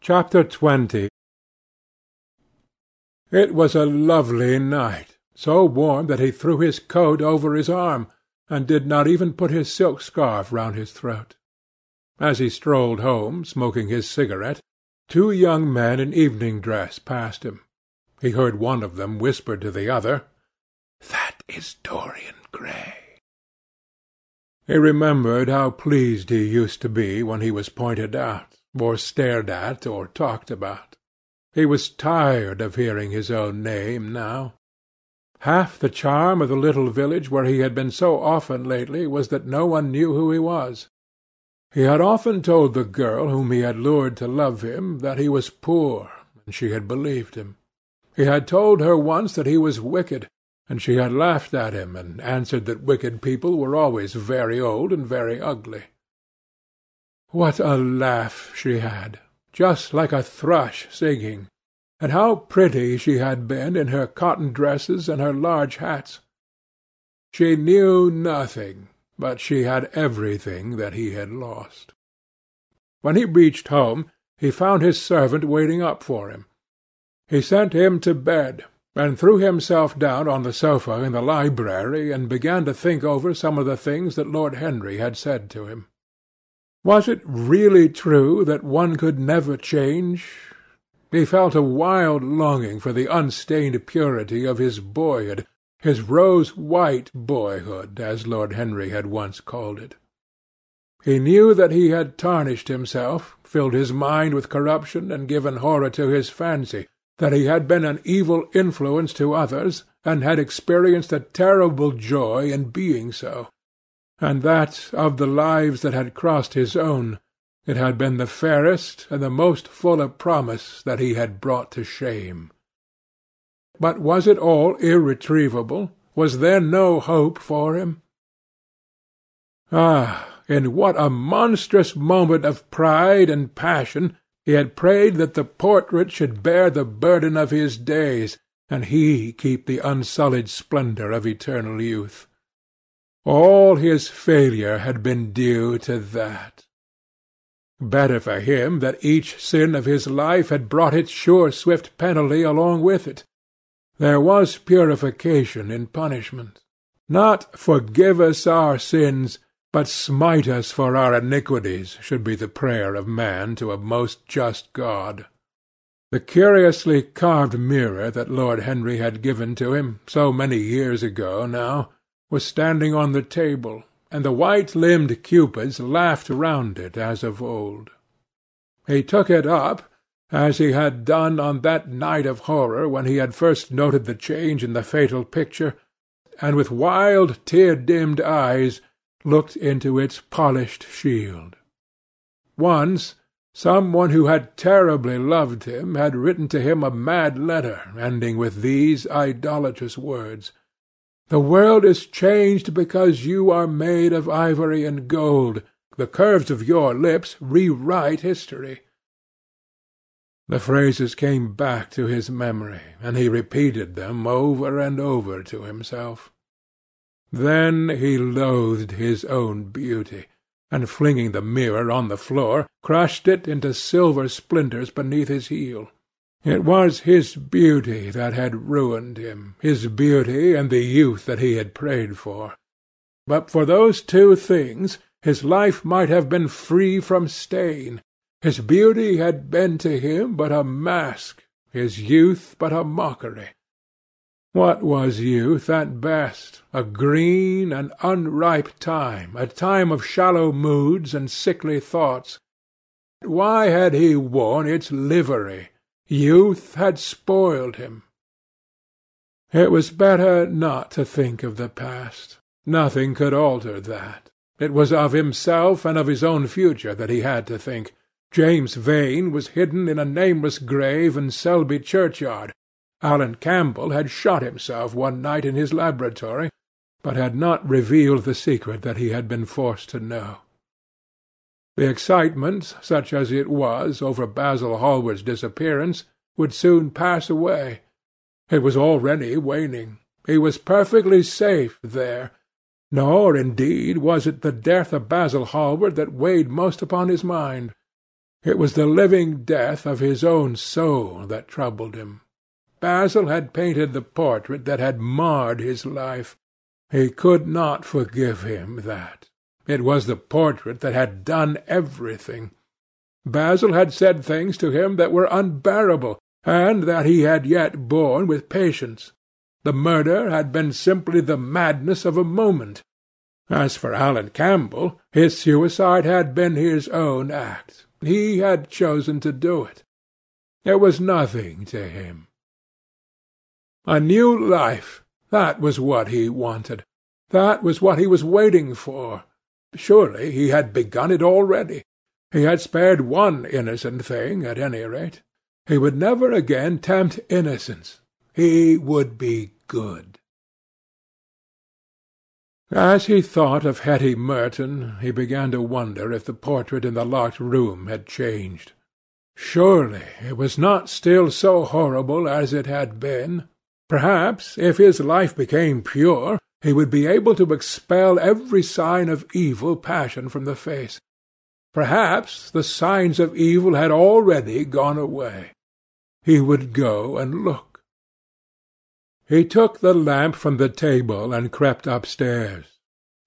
Chapter XX It was a lovely night, so warm that he threw his coat over his arm, and did not even put his silk scarf round his throat. As he strolled home, smoking his cigarette, two young men in evening dress passed him. He heard one of them whisper to the other, "That is Dorian Gray." He remembered how pleased he used to be when he was pointed out or stared at, or talked about. He was tired of hearing his own name now. Half the charm of the little village where he had been so often lately was that no one knew who he was. He had often told the girl whom he had lured to love him that he was poor, and she had believed him. He had told her once that he was wicked, and she had laughed at him and answered that wicked people were always very old and very ugly. What a laugh she had, just like a thrush singing! And how pretty she had been in her cotton dresses and her large hats! She knew nothing, but she had everything that he had lost. When he reached home, he found his servant waiting up for him. He sent him to bed, and threw himself down on the sofa in the library and began to think over some of the things that Lord Henry had said to him. Was it really true that one could never change? He felt a wild longing for the unstained purity of his boyhood, his rose-white boyhood, as Lord Henry had once called it. He knew that he had tarnished himself, filled his mind with corruption, and given horror to his fancy, that he had been an evil influence to others, and had experienced a terrible joy in being so and that, of the lives that had crossed his own, it had been the fairest and the most full of promise that he had brought to shame. But was it all irretrievable? Was there no hope for him? Ah, in what a monstrous moment of pride and passion he had prayed that the portrait should bear the burden of his days, and he keep the unsullied splendour of eternal youth. All his failure had been due to that. Better for him that each sin of his life had brought its sure swift penalty along with it. There was purification in punishment. Not forgive us our sins, but smite us for our iniquities, should be the prayer of man to a most just God. The curiously carved mirror that Lord Henry had given to him, so many years ago now, was standing on the table, and the white-limbed cupids laughed round it as of old. He took it up, as he had done on that night of horror when he had first noted the change in the fatal picture, and with wild tear-dimmed eyes looked into its polished shield. Once some one who had terribly loved him had written to him a mad letter ending with these idolatrous words. The world is changed because you are made of ivory and gold. The curves of your lips rewrite history. The phrases came back to his memory, and he repeated them over and over to himself. Then he loathed his own beauty, and flinging the mirror on the floor, crushed it into silver splinters beneath his heel. It was his beauty that had ruined him, his beauty and the youth that he had prayed for. But for those two things his life might have been free from stain. His beauty had been to him but a mask, his youth but a mockery. What was youth at best? A green and unripe time, a time of shallow moods and sickly thoughts. Why had he worn its livery? Youth had spoiled him. It was better not to think of the past. Nothing could alter that. It was of himself and of his own future that he had to think. James Vane was hidden in a nameless grave in Selby churchyard. Alan Campbell had shot himself one night in his laboratory, but had not revealed the secret that he had been forced to know. The excitement, such as it was, over Basil Hallward's disappearance, would soon pass away. It was already waning. He was perfectly safe there. Nor, indeed, was it the death of Basil Hallward that weighed most upon his mind. It was the living death of his own soul that troubled him. Basil had painted the portrait that had marred his life. He could not forgive him that. It was the portrait that had done everything. Basil had said things to him that were unbearable, and that he had yet borne with patience. The murder had been simply the madness of a moment. As for Alan Campbell, his suicide had been his own act. He had chosen to do it. It was nothing to him. A new life, that was what he wanted. That was what he was waiting for. Surely he had begun it already. He had spared one innocent thing, at any rate. He would never again tempt innocence. He would be good. As he thought of Hetty Merton, he began to wonder if the portrait in the locked room had changed. Surely it was not still so horrible as it had been. Perhaps, if his life became pure, he would be able to expel every sign of evil passion from the face. Perhaps the signs of evil had already gone away. He would go and look. He took the lamp from the table and crept upstairs.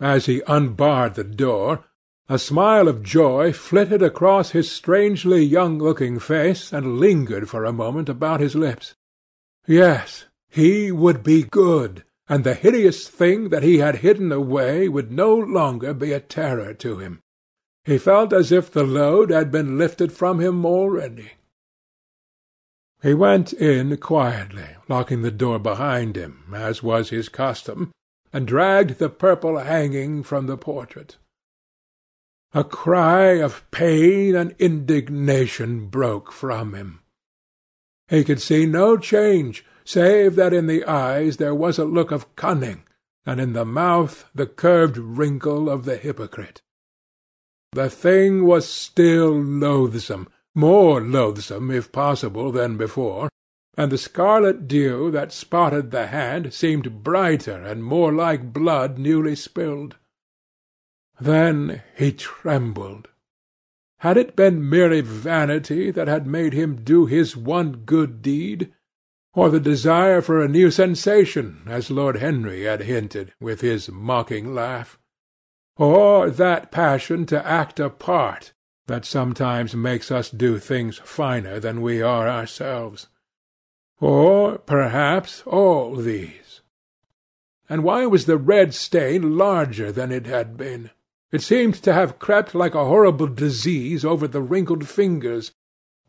As he unbarred the door, a smile of joy flitted across his strangely young-looking face and lingered for a moment about his lips. Yes, he would be good, and the hideous thing that he had hidden away would no longer be a terror to him. He felt as if the load had been lifted from him already. He went in quietly, locking the door behind him, as was his custom, and dragged the purple hanging from the portrait. A cry of pain and indignation broke from him. He could see no change, save that in the eyes there was a look of cunning, and in the mouth the curved wrinkle of the hypocrite. The thing was still loathsome, more loathsome, if possible, than before, and the scarlet dew that spotted the hand seemed brighter and more like blood newly spilled. Then he trembled. Had it been merely vanity that had made him do his one good deed, or the desire for a new sensation, as Lord Henry had hinted, with his mocking laugh? Or that passion to act a part, that sometimes makes us do things finer than we are ourselves. Or, perhaps, all these. And why was the red stain larger than it had been? It seemed to have crept like a horrible disease over the wrinkled fingers.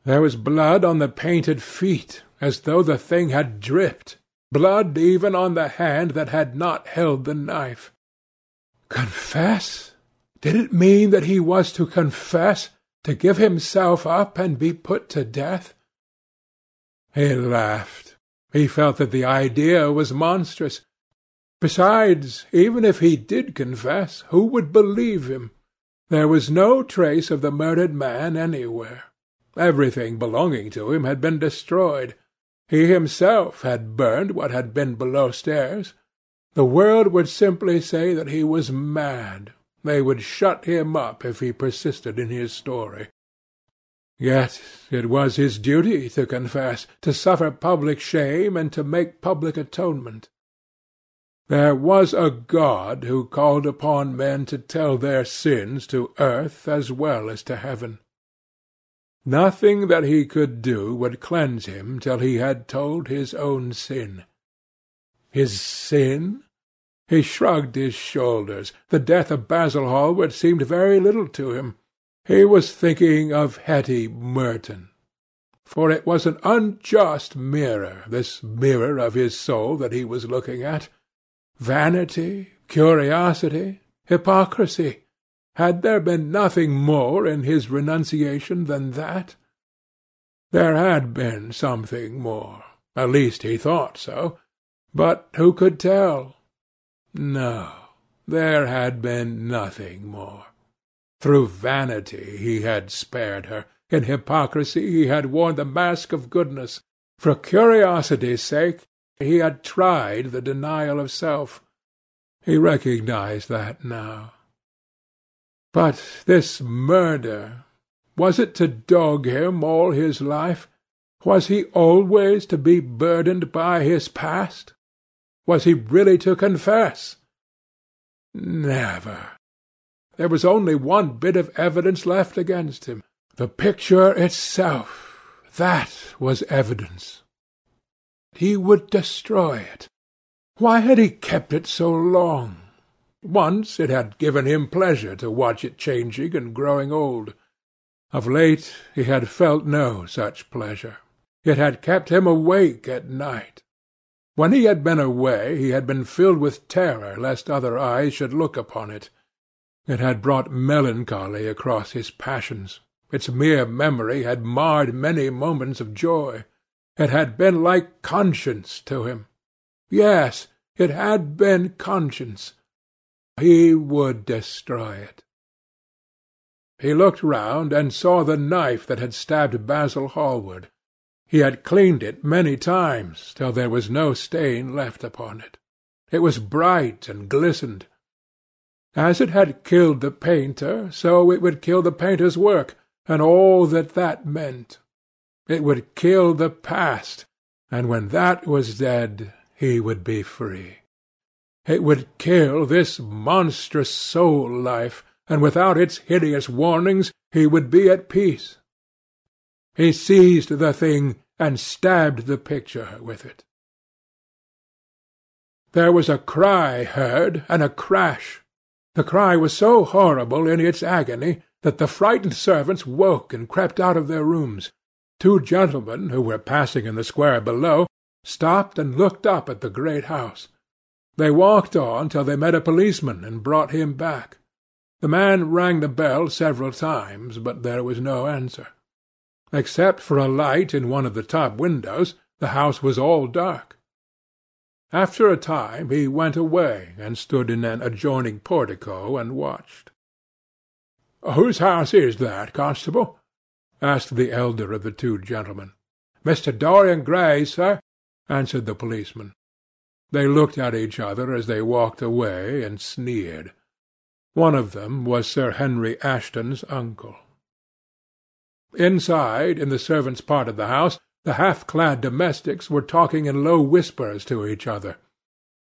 There was blood on the painted feet, as though the thing had dripped, blood even on the hand that had not held the knife. Confess? Did it mean that he was to confess, to give himself up and be put to death? He laughed. He felt that the idea was monstrous. Besides, even if he did confess, who would believe him? There was no trace of the murdered man anywhere. Everything belonging to him had been destroyed. He himself had burned what had been below stairs. The world would simply say that he was mad, they would shut him up if he persisted in his story. Yet it was his duty to confess, to suffer public shame, and to make public atonement. There was a God who called upon men to tell their sins to earth as well as to heaven. Nothing that he could do would cleanse him till he had told his own sin. His sin? He shrugged his shoulders. The death of Basil Hallward seemed very little to him. He was thinking of Hetty Merton. For it was an unjust mirror, this mirror of his soul that he was looking at. Vanity, curiosity, hypocrisy. Had there been nothing more in his renunciation than that? There had been something more. At least he thought so. But who could tell? No, there had been nothing more. Through vanity he had spared her. In hypocrisy he had worn the mask of goodness. For curiosity's sake he had tried the denial of self. He recognized that now. But this murder, Was it to dog him all his life? Was he always to be burdened by his past? Was he really to confess? Never. There was only one bit of evidence left against him. The picture itself. That was evidence. He would destroy it. Why had he kept it so long? Once it had given him pleasure to watch it changing and growing old. Of late he had felt no such pleasure. It had kept him awake at night. When he had been away he had been filled with terror lest other eyes should look upon it. It had brought melancholy across his passions. Its mere memory had marred many moments of joy. It had been like conscience to him. Yes, it had been conscience. He would destroy it. He looked round and saw the knife that had stabbed Basil Hallward. He had cleaned it many times till there was no stain left upon it. It was bright and glistened. As it had killed the painter, so it would kill the painter's work, and all that that meant. It would kill the past, and when that was dead, he would be free. It would kill this monstrous soul life, and without its hideous warnings he would be at peace. He seized the thing and stabbed the picture with it. There was a cry heard, and a crash. The cry was so horrible in its agony that the frightened servants woke and crept out of their rooms. Two gentlemen, who were passing in the square below, stopped and looked up at the great house. They walked on till they met a policeman and brought him back. The man rang the bell several times, but there was no answer. Except for a light in one of the top windows, the house was all dark. After a time he went away and stood in an adjoining portico and watched. "Whose house is that, constable?" asked the elder of the two gentlemen. "Mr. Dorian Gray's, sir," answered the policeman. They looked at each other as they walked away, and sneered. One of them was Sir Henry Ashton's uncle. Inside, in the servants' part of the house, the half-clad domestics were talking in low whispers to each other.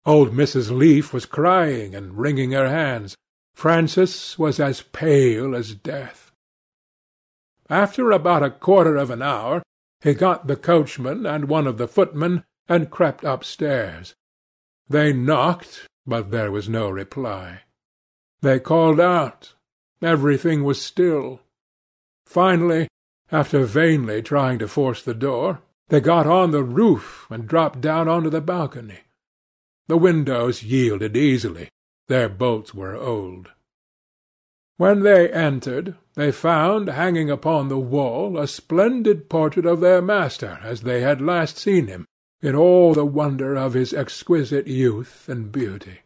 Old Mrs. Leaf was crying and wringing her hands. Francis was as pale as death. After about a quarter of an hour, he got the coachman and one of the footmen, and crept upstairs. They knocked, but there was no reply. They called out. Everything was still. Finally, after vainly trying to force the door, they got on the roof and dropped down on to the balcony. The windows yielded easily; their bolts were old. When they entered, they found hanging upon the wall a splendid portrait of their master as they had last seen him, in all the wonder of his exquisite youth and beauty.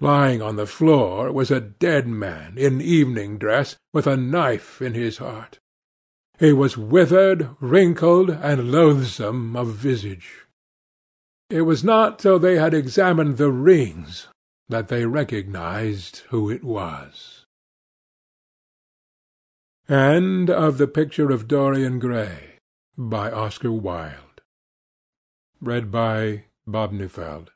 Lying on the floor was a dead man in evening dress, with a knife in his heart. He was withered, wrinkled, and loathsome of visage. It was not till they had examined the rings that they recognized who it was. End of the Picture of Dorian Gray by Oscar Wilde Read by Bob Neufeld